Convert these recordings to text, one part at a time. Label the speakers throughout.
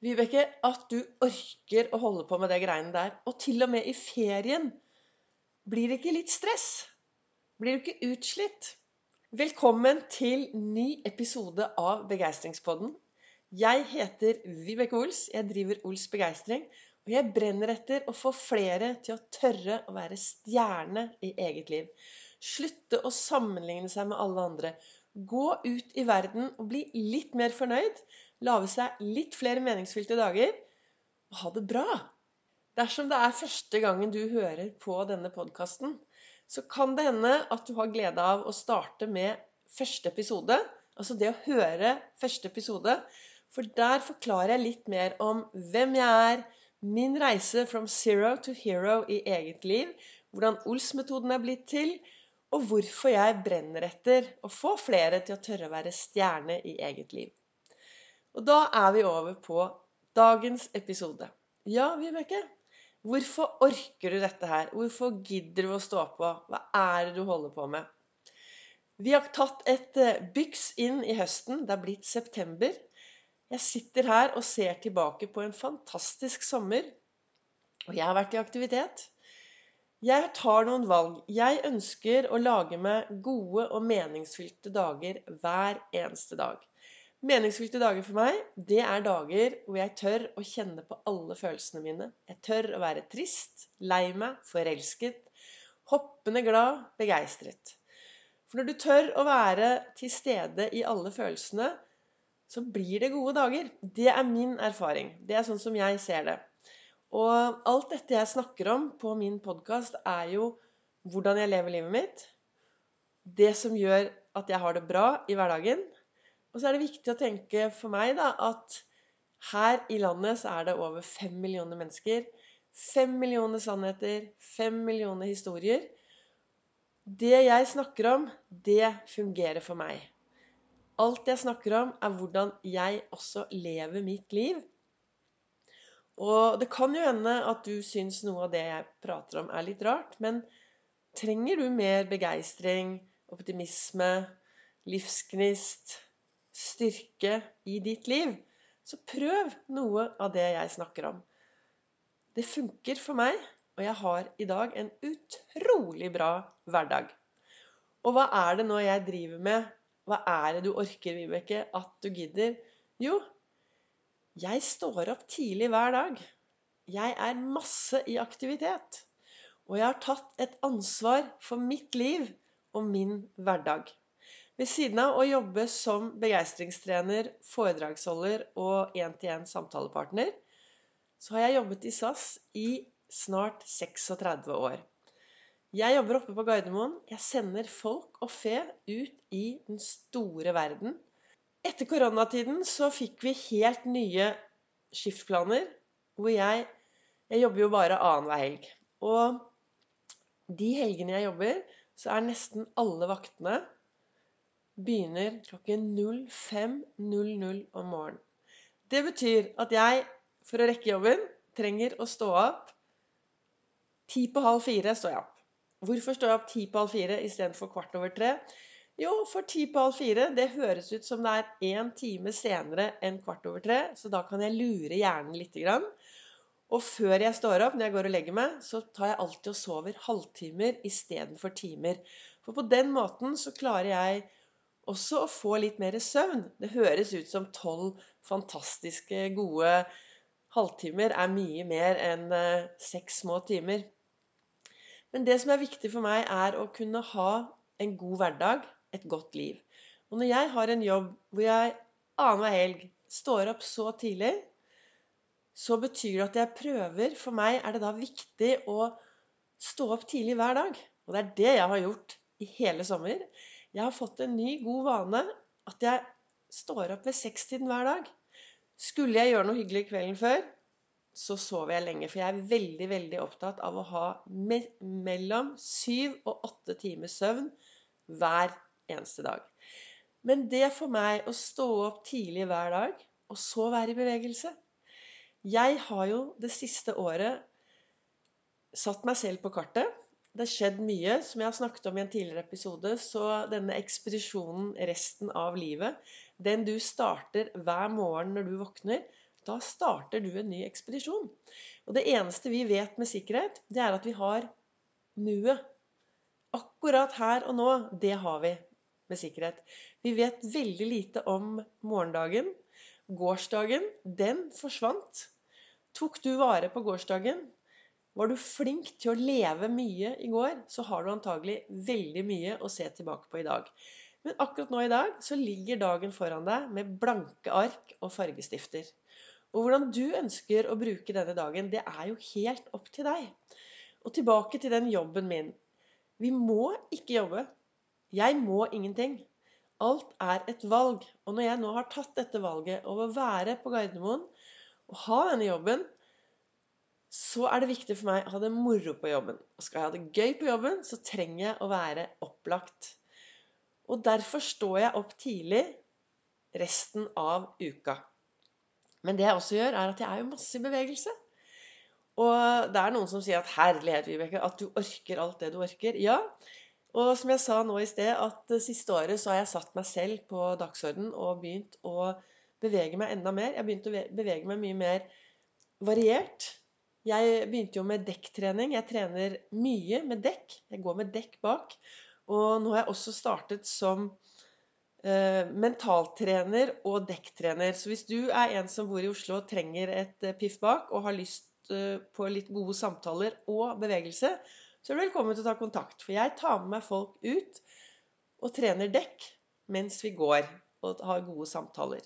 Speaker 1: Vibeke, at du orker å holde på med det greiene der. Og til og med i ferien. Blir det ikke litt stress? Blir du ikke utslitt? Velkommen til ny episode av Begeistringspodden. Jeg heter Vibeke Ols. Jeg driver Ols Begeistring. Og jeg brenner etter å få flere til å tørre å være stjerne i eget liv. Slutte å sammenligne seg med alle andre. Gå ut i verden og bli litt mer fornøyd lage seg litt flere meningsfylte dager og ha det bra. Dersom det er første gangen du hører på denne podkasten, så kan det hende at du har glede av å starte med første episode. Altså det å høre første episode. For der forklarer jeg litt mer om hvem jeg er, min reise from zero to hero i eget liv, hvordan Ols-metoden er blitt til, og hvorfor jeg brenner etter å få flere til å tørre å være stjerne i eget liv. Og da er vi over på dagens episode. Ja, Vibeke, hvorfor orker du dette her? Hvorfor gidder du å stå på? Hva er det du holder på med? Vi har tatt et eh, byks inn i høsten. Det er blitt september. Jeg sitter her og ser tilbake på en fantastisk sommer. Og jeg har vært i aktivitet. Jeg tar noen valg. Jeg ønsker å lage meg gode og meningsfylte dager hver eneste dag. Meningsfylte dager for meg, det er dager hvor jeg tør å kjenne på alle følelsene mine. Jeg tør å være trist, lei meg, forelsket, hoppende glad, begeistret. For når du tør å være til stede i alle følelsene, så blir det gode dager. Det er min erfaring. Det er sånn som jeg ser det. Og alt dette jeg snakker om på min podkast, er jo hvordan jeg lever livet mitt. Det som gjør at jeg har det bra i hverdagen og så er det viktig å tenke for meg da, at her i landet så er det over fem millioner mennesker. Fem millioner sannheter, fem millioner historier. Det jeg snakker om, det fungerer for meg. Alt jeg snakker om, er hvordan jeg også lever mitt liv. Og det kan jo hende at du syns noe av det jeg prater om, er litt rart. Men trenger du mer begeistring, optimisme, livsgnist, styrke i ditt liv, så prøv noe av det jeg snakker om. Det funker for meg, og jeg har i dag en utrolig bra hverdag. Og hva er det nå jeg driver med? Hva er det du orker, Vibeke, at du gidder? Jo, jeg står opp tidlig hver dag. Jeg er masse i aktivitet. Og jeg har tatt et ansvar for mitt liv og min hverdag. Ved siden av å jobbe som begeistringstrener, foredragsholder og én-til-én samtalepartner, så har jeg jobbet i SAS i snart 36 år. Jeg jobber oppe på Gardermoen. Jeg sender folk og fe ut i den store verden. Etter koronatiden så fikk vi helt nye skiftplaner, hvor jeg Jeg jobber jo bare annenhver helg. Og de helgene jeg jobber, så er nesten alle vaktene begynner klokken 05.00 om morgenen. Det betyr at jeg, for å rekke jobben, trenger å stå opp ti på halv fire. står jeg opp. Hvorfor står jeg opp ti på halv fire istedenfor kvart over tre? Jo, for ti på halv fire det høres ut som det er én time senere enn kvart over tre, så da kan jeg lure hjernen grann. Og før jeg står opp, når jeg går og legger meg, så tar jeg alltid og sover halvtimer istedenfor timer. For på den måten så klarer jeg også å få litt mer søvn. Det høres ut som tolv fantastiske, gode halvtimer er mye mer enn eh, seks små timer. Men det som er viktig for meg, er å kunne ha en god hverdag, et godt liv. Og når jeg har en jobb hvor jeg annenhver helg står opp så tidlig, så betyr det at jeg prøver For meg er det da viktig å stå opp tidlig hver dag. Og det er det jeg har gjort i hele sommer. Jeg har fått en ny, god vane at jeg står opp ved sekstiden hver dag. Skulle jeg gjøre noe hyggelig kvelden før, så sover jeg lenge. For jeg er veldig, veldig opptatt av å ha me mellom syv og åtte timers søvn hver eneste dag. Men det for meg å stå opp tidlig hver dag, og så være i bevegelse Jeg har jo det siste året satt meg selv på kartet det har skjedd mye. Som jeg har snakket om i en tidligere episode, så denne ekspedisjonen resten av livet, den du starter hver morgen når du våkner, da starter du en ny ekspedisjon. Og det eneste vi vet med sikkerhet, det er at vi har nuet. Akkurat her og nå, det har vi med sikkerhet. Vi vet veldig lite om morgendagen. Gårsdagen, den forsvant. Tok du vare på gårsdagen? Var du flink til å leve mye i går, så har du antagelig veldig mye å se tilbake på i dag. Men akkurat nå i dag så ligger dagen foran deg med blanke ark og fargestifter. Og hvordan du ønsker å bruke denne dagen, det er jo helt opp til deg. Og tilbake til den jobben min. Vi må ikke jobbe. Jeg må ingenting. Alt er et valg. Og når jeg nå har tatt dette valget over å være på Gardermoen og ha denne jobben, så er det viktig for meg å ha det moro på jobben. Og skal jeg ha det gøy på jobben, så trenger jeg å være opplagt. Og derfor står jeg opp tidlig resten av uka. Men det jeg også gjør, er at jeg er jo masse i bevegelse. Og det er noen som sier at 'herlighet, Vibeke, at du orker alt det du orker'. Ja. Og som jeg sa nå i sted, at det siste året så har jeg satt meg selv på dagsorden og begynt å bevege meg enda mer. Jeg har begynt å bevege meg mye mer variert. Jeg begynte jo med dekktrening. Jeg trener mye med dekk. Jeg går med dekk bak. Og nå har jeg også startet som eh, mentaltrener og dekktrener. Så hvis du er en som bor i Oslo og trenger et eh, piff bak, og har lyst eh, på litt gode samtaler og bevegelse, så er du velkommen til å ta kontakt. For jeg tar med meg folk ut og trener dekk mens vi går og har gode samtaler.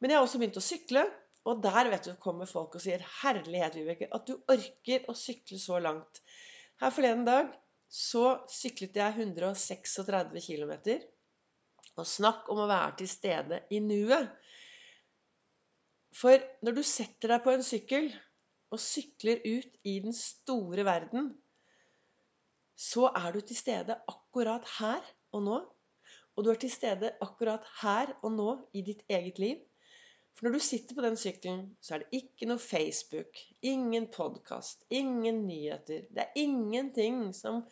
Speaker 1: Men jeg har også begynt å sykle. Og der vet du, kommer folk og sier 'Herlighet, Vibeke, at du orker å sykle så langt'. Her forleden dag så syklet jeg 136 km. Og snakk om å være til stede i nuet. For når du setter deg på en sykkel og sykler ut i den store verden, så er du til stede akkurat her og nå. Og du er til stede akkurat her og nå i ditt eget liv. Når du sitter på den sykkelen, så er det ikke noe Facebook, ingen podkast, ingen nyheter. Det er ingenting som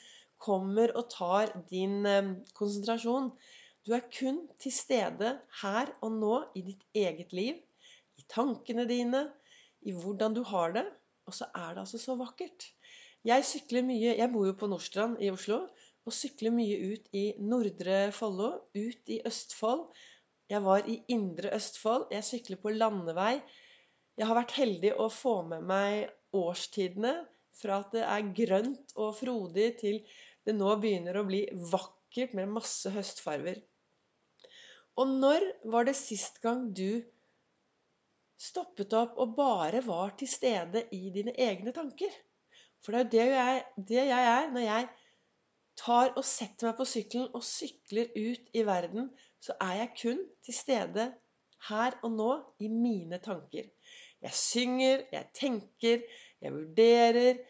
Speaker 1: kommer og tar din eh, konsentrasjon. Du er kun til stede her og nå i ditt eget liv, i tankene dine, i hvordan du har det. Og så er det altså så vakkert. Jeg sykler mye Jeg bor jo på Nordstrand i Oslo. Og sykler mye ut i Nordre Follo, ut i Østfold jeg var i Indre Østfold. Jeg sykler på landevei. Jeg har vært heldig å få med meg årstidene fra at det er grønt og frodig, til det nå begynner å bli vakkert med masse høstfarver. Og når var det sist gang du stoppet opp og bare var til stede i dine egne tanker? For det er jo det det jeg er når jeg tar og setter meg på sykkelen og sykler ut i verden, så er jeg kun til stede her og nå i mine tanker. Jeg synger, jeg tenker, jeg vurderer,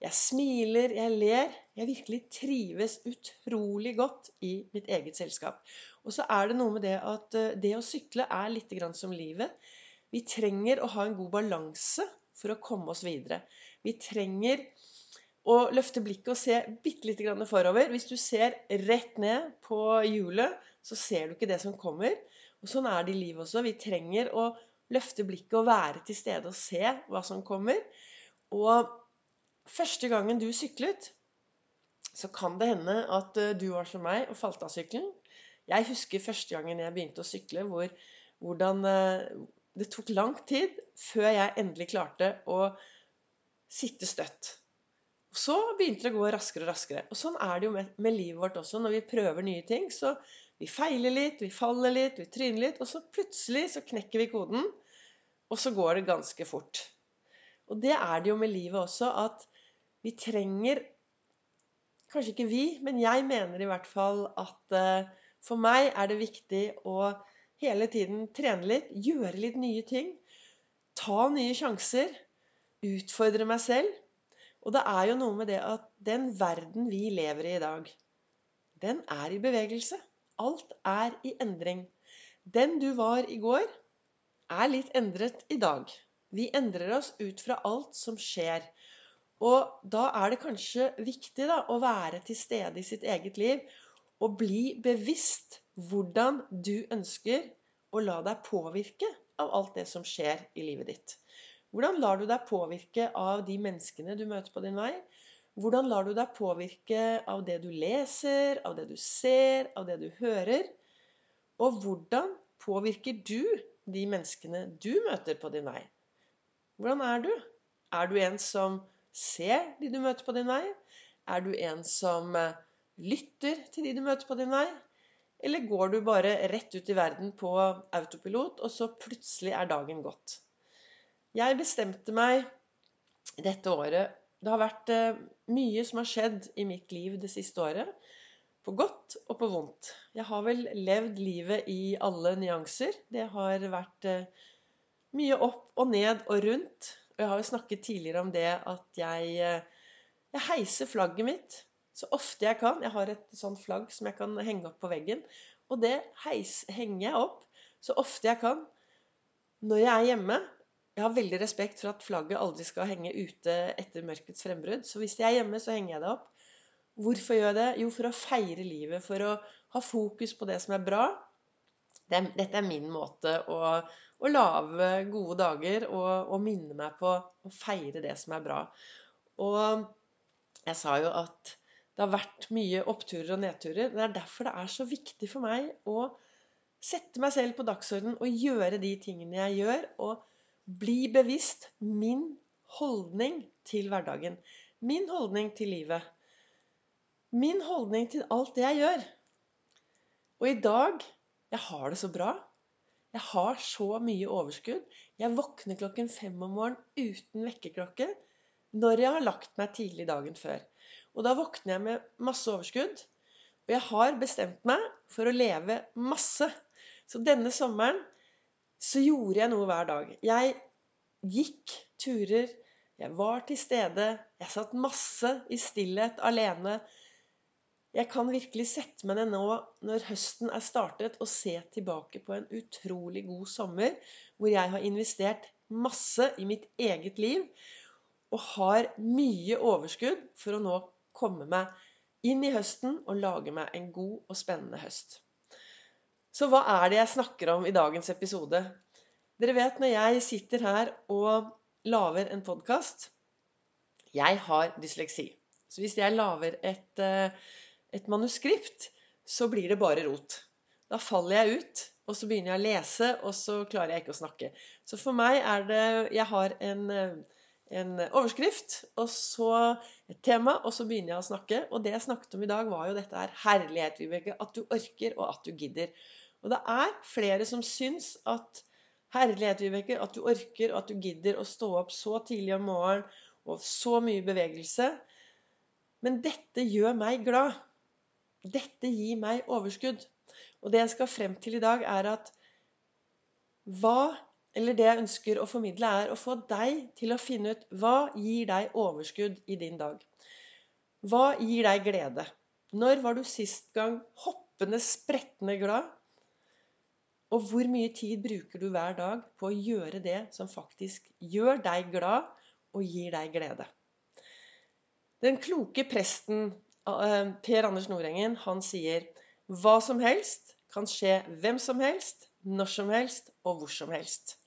Speaker 1: jeg smiler, jeg ler. Jeg virkelig trives utrolig godt i mitt eget selskap. Og så er det noe med det at eh, det å sykle er litt som livet. Vi trenger å ha en god balanse for å komme oss videre. Vi trenger å løfte blikket og se bitte lite grann forover. Hvis du ser rett ned på hjulet, så ser du ikke det som kommer. Og Sånn er det i livet også. Vi trenger å løfte blikket og være til stede og se hva som kommer. Og første gangen du syklet, så kan det hende at eh, du var som meg og falt av sykkelen. Jeg husker første gangen jeg begynte å sykle, hvor, hvordan eh, det tok lang tid før jeg endelig klarte å sitte støtt. Så begynte det å gå raskere og raskere. Og sånn er det jo med, med, livet vårt også. Når vi prøver nye ting, så vi feiler litt, vi faller litt, vi tryner litt, og så plutselig så knekker vi koden, og så går det ganske fort. Og det er det jo med livet også, at vi trenger Kanskje ikke vi, men jeg mener i hvert fall at uh, for meg er det viktig å hele tiden trene litt, gjøre litt nye ting. Ta nye sjanser. Utfordre meg selv. Og det er jo noe med det at den verden vi lever i i dag, den er i bevegelse. Alt er i endring. Den du var i går, er litt endret i dag. Vi endrer oss ut fra alt som skjer. Og da er det kanskje viktig da, å være til stede i sitt eget liv og bli bevisst hvordan du ønsker å la deg påvirke av alt det som skjer i livet ditt? Hvordan lar du deg påvirke av de menneskene du møter på din vei? Hvordan lar du deg påvirke av det du leser, av det du ser, av det du hører? Og hvordan påvirker du de menneskene du møter på din vei? Hvordan er du? Er du en som ser de du møter på din vei? Er du en som eh, lytter til de du møter på din vei? Eller går du bare rett ut i verden på autopilot, og så plutselig er dagen gått? Jeg bestemte meg dette året Det har vært eh, mye som har skjedd i mitt liv det siste året. På godt og på vondt. Jeg har vel levd livet i alle nyanser. Det har vært eh, mye opp og ned og rundt. Og jeg har jo snakket tidligere om det at jeg jeg heiser flagget mitt så ofte jeg kan. Jeg har et sånt flagg som jeg kan henge opp på veggen. Og det heis, henger jeg opp så ofte jeg kan når jeg er hjemme. Jeg har veldig respekt for at flagget aldri skal henge ute etter mørkets frembrudd. Så hvis jeg er hjemme, så henger jeg det opp. Hvorfor gjør jeg det? Jo, for å feire livet. For å ha fokus på det som er bra. Dette er min måte å, å lage gode dager og, og minne meg på å feire det som er bra. Og jeg sa jo at det har vært mye oppturer og nedturer. Det er derfor det er så viktig for meg å sette meg selv på dagsordenen og gjøre de tingene jeg gjør, og bli bevisst min holdning til hverdagen. Min holdning til livet. Min holdning til alt det jeg gjør. Og i dag Jeg har det så bra. Jeg har så mye overskudd. Jeg våkner klokken fem om morgenen uten vekkerklokke når jeg har lagt meg tidlig dagen før. Og da våkner jeg med masse overskudd. Og jeg har bestemt meg for å leve masse. Så denne sommeren så gjorde jeg noe hver dag. Jeg gikk turer. Jeg var til stede. Jeg satt masse i stillhet alene. Jeg kan virkelig sette meg ned nå når høsten er startet, og se tilbake på en utrolig god sommer hvor jeg har investert masse i mitt eget liv og har mye overskudd for å nå komme meg inn i høsten og lage meg en god og spennende høst. Så hva er det jeg snakker om i dagens episode? Dere vet når jeg sitter her og lager en podkast Jeg har dysleksi. Så hvis jeg lager et, eh, et manuskript, så blir det bare rot. Da faller jeg ut, og så begynner jeg å lese, og så klarer jeg ikke å snakke. Så for meg er det Jeg har en eh, en overskrift og så et tema, og så begynner jeg å snakke. Og det jeg snakket om i dag, var jo dette her herlighet, Vibeke. At du orker, og at du gidder. Og det er flere som syns at herlighet, Vibeke, at du orker, og at du gidder å stå opp så tidlig om morgenen og så mye bevegelse. Men dette gjør meg glad. Dette gir meg overskudd. Og det jeg skal frem til i dag, er at hva eller det jeg ønsker å formidle, er å få deg til å finne ut hva gir deg overskudd i din dag. Hva gir deg glede? Når var du sist gang hoppende, sprettende glad? Og hvor mye tid bruker du hver dag på å gjøre det som faktisk gjør deg glad og gir deg glede? Den kloke presten eh, Per Anders Nordengen, han sier hva som helst kan skje hvem som helst, når som helst og hvor som helst.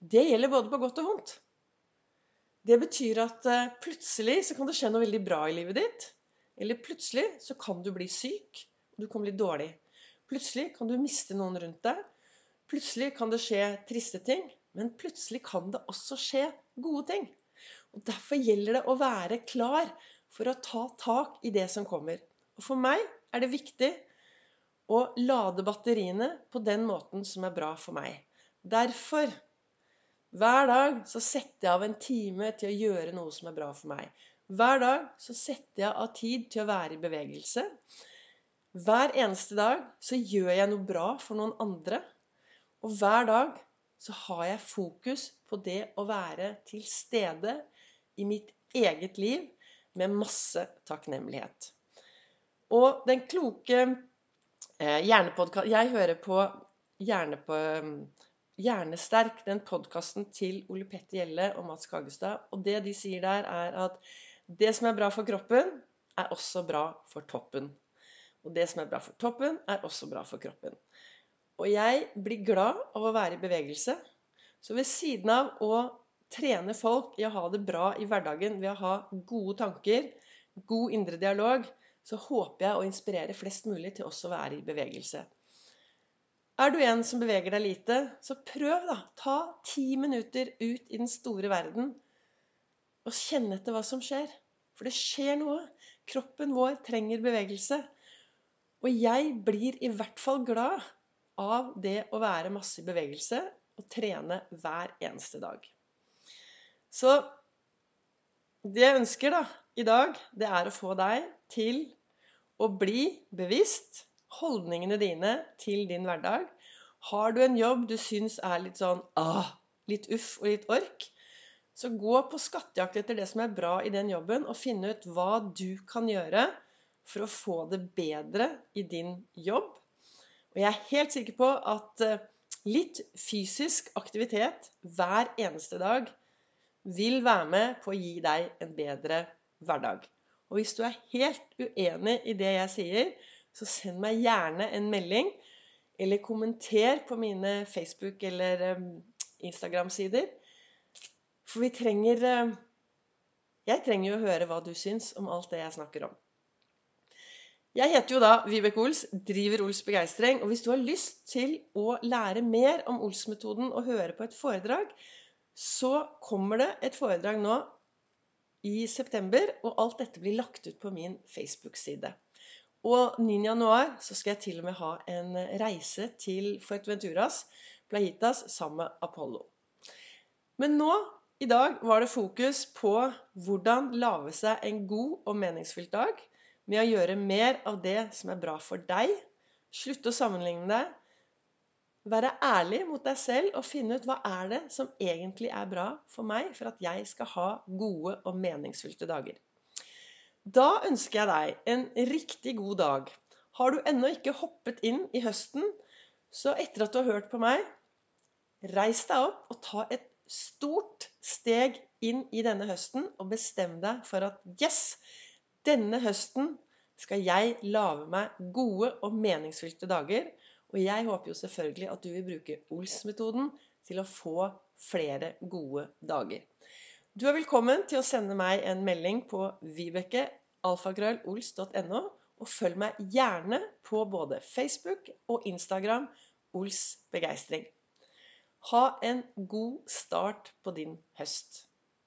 Speaker 1: Det gjelder både på godt og vondt. Det betyr at eh, plutselig så kan det skje noe veldig bra i livet ditt. Eller plutselig så kan du bli syk, og du kan bli dårlig. Plutselig kan du miste noen rundt deg. Plutselig kan det skje triste ting. Men plutselig kan det også skje gode ting. Og Derfor gjelder det å være klar for å ta tak i det som kommer. Og For meg er det viktig å lade batteriene på den måten som er bra for meg. Derfor hver dag så setter jeg av en time til å gjøre noe som er bra for meg. Hver dag så setter jeg av tid til å være i bevegelse. Hver eneste dag så gjør jeg noe bra for noen andre. Og hver dag så har jeg fokus på det å være til stede i mitt eget liv med masse takknemlighet. Og den kloke eh. Jeg hører på hjernepå Hjernesterk, den podkasten til Ole Petter Gjelle og Mats Kagestad. Og det de sier der, er at det som er bra for kroppen, er også bra for toppen. Og det som er bra for toppen, er også bra for kroppen. Og jeg blir glad av å være i bevegelse. Så ved siden av å trene folk i å ha det bra i hverdagen ved å ha gode tanker, god indre dialog, så håper jeg å inspirere flest mulig til også å være i bevegelse. Er du en som beveger deg lite, så prøv, da. Ta ti minutter ut i den store verden og kjenn etter hva som skjer. For det skjer noe. Kroppen vår trenger bevegelse. Og jeg blir i hvert fall glad av det å være masse i bevegelse og trene hver eneste dag. Så det jeg ønsker da, i dag, det er å få deg til å bli bevisst holdningene dine til din hverdag. Har du en jobb du syns er litt sånn ah, litt uff og litt ork, så gå på skattejakt etter det som er bra i den jobben, og finne ut hva du kan gjøre for å få det bedre i din jobb. Og jeg er helt sikker på at eh, litt fysisk aktivitet hver eneste dag vil være med på å gi deg en bedre hverdag. Og hvis du er helt uenig i det jeg sier, så send meg gjerne en melding. Eller kommenter på mine Facebook- eller um, Instagram-sider. For vi trenger uh, Jeg trenger jo å høre hva du syns om alt det jeg snakker om. Jeg heter jo da Vibeke Ols, driver Ols Begeistring. Og hvis du har lyst til å lære mer om Ols-metoden og høre på et foredrag, så kommer det et foredrag nå i september, og alt dette blir lagt ut på min Facebook-side. Og 9. januar så skal jeg til og med ha en reise til Fuerteventuras, Playitas, sammen med Apollo. Men nå, i dag, var det fokus på hvordan lage seg en god og meningsfylt dag med å gjøre mer av det som er bra for deg. Slutte å sammenligne deg være ærlig mot deg selv og finne ut hva er det som egentlig er bra for meg for at jeg skal ha gode og meningsfylte dager. Da ønsker jeg deg en riktig god dag. Har du ennå ikke hoppet inn i høsten, så etter at du har hørt på meg, reis deg opp og ta et stort steg inn i denne høsten og bestem deg for at yes, denne høsten skal jeg lage meg gode og meningsfylte dager. Og jeg håper jo selvfølgelig at du vil bruke Ols-metoden til å få flere gode dager. Du er velkommen til å sende meg en melding på vibeke.alfakrøllols.no, og følg meg gjerne på både Facebook og Instagram Ols begeistring. Ha en god start på din høst.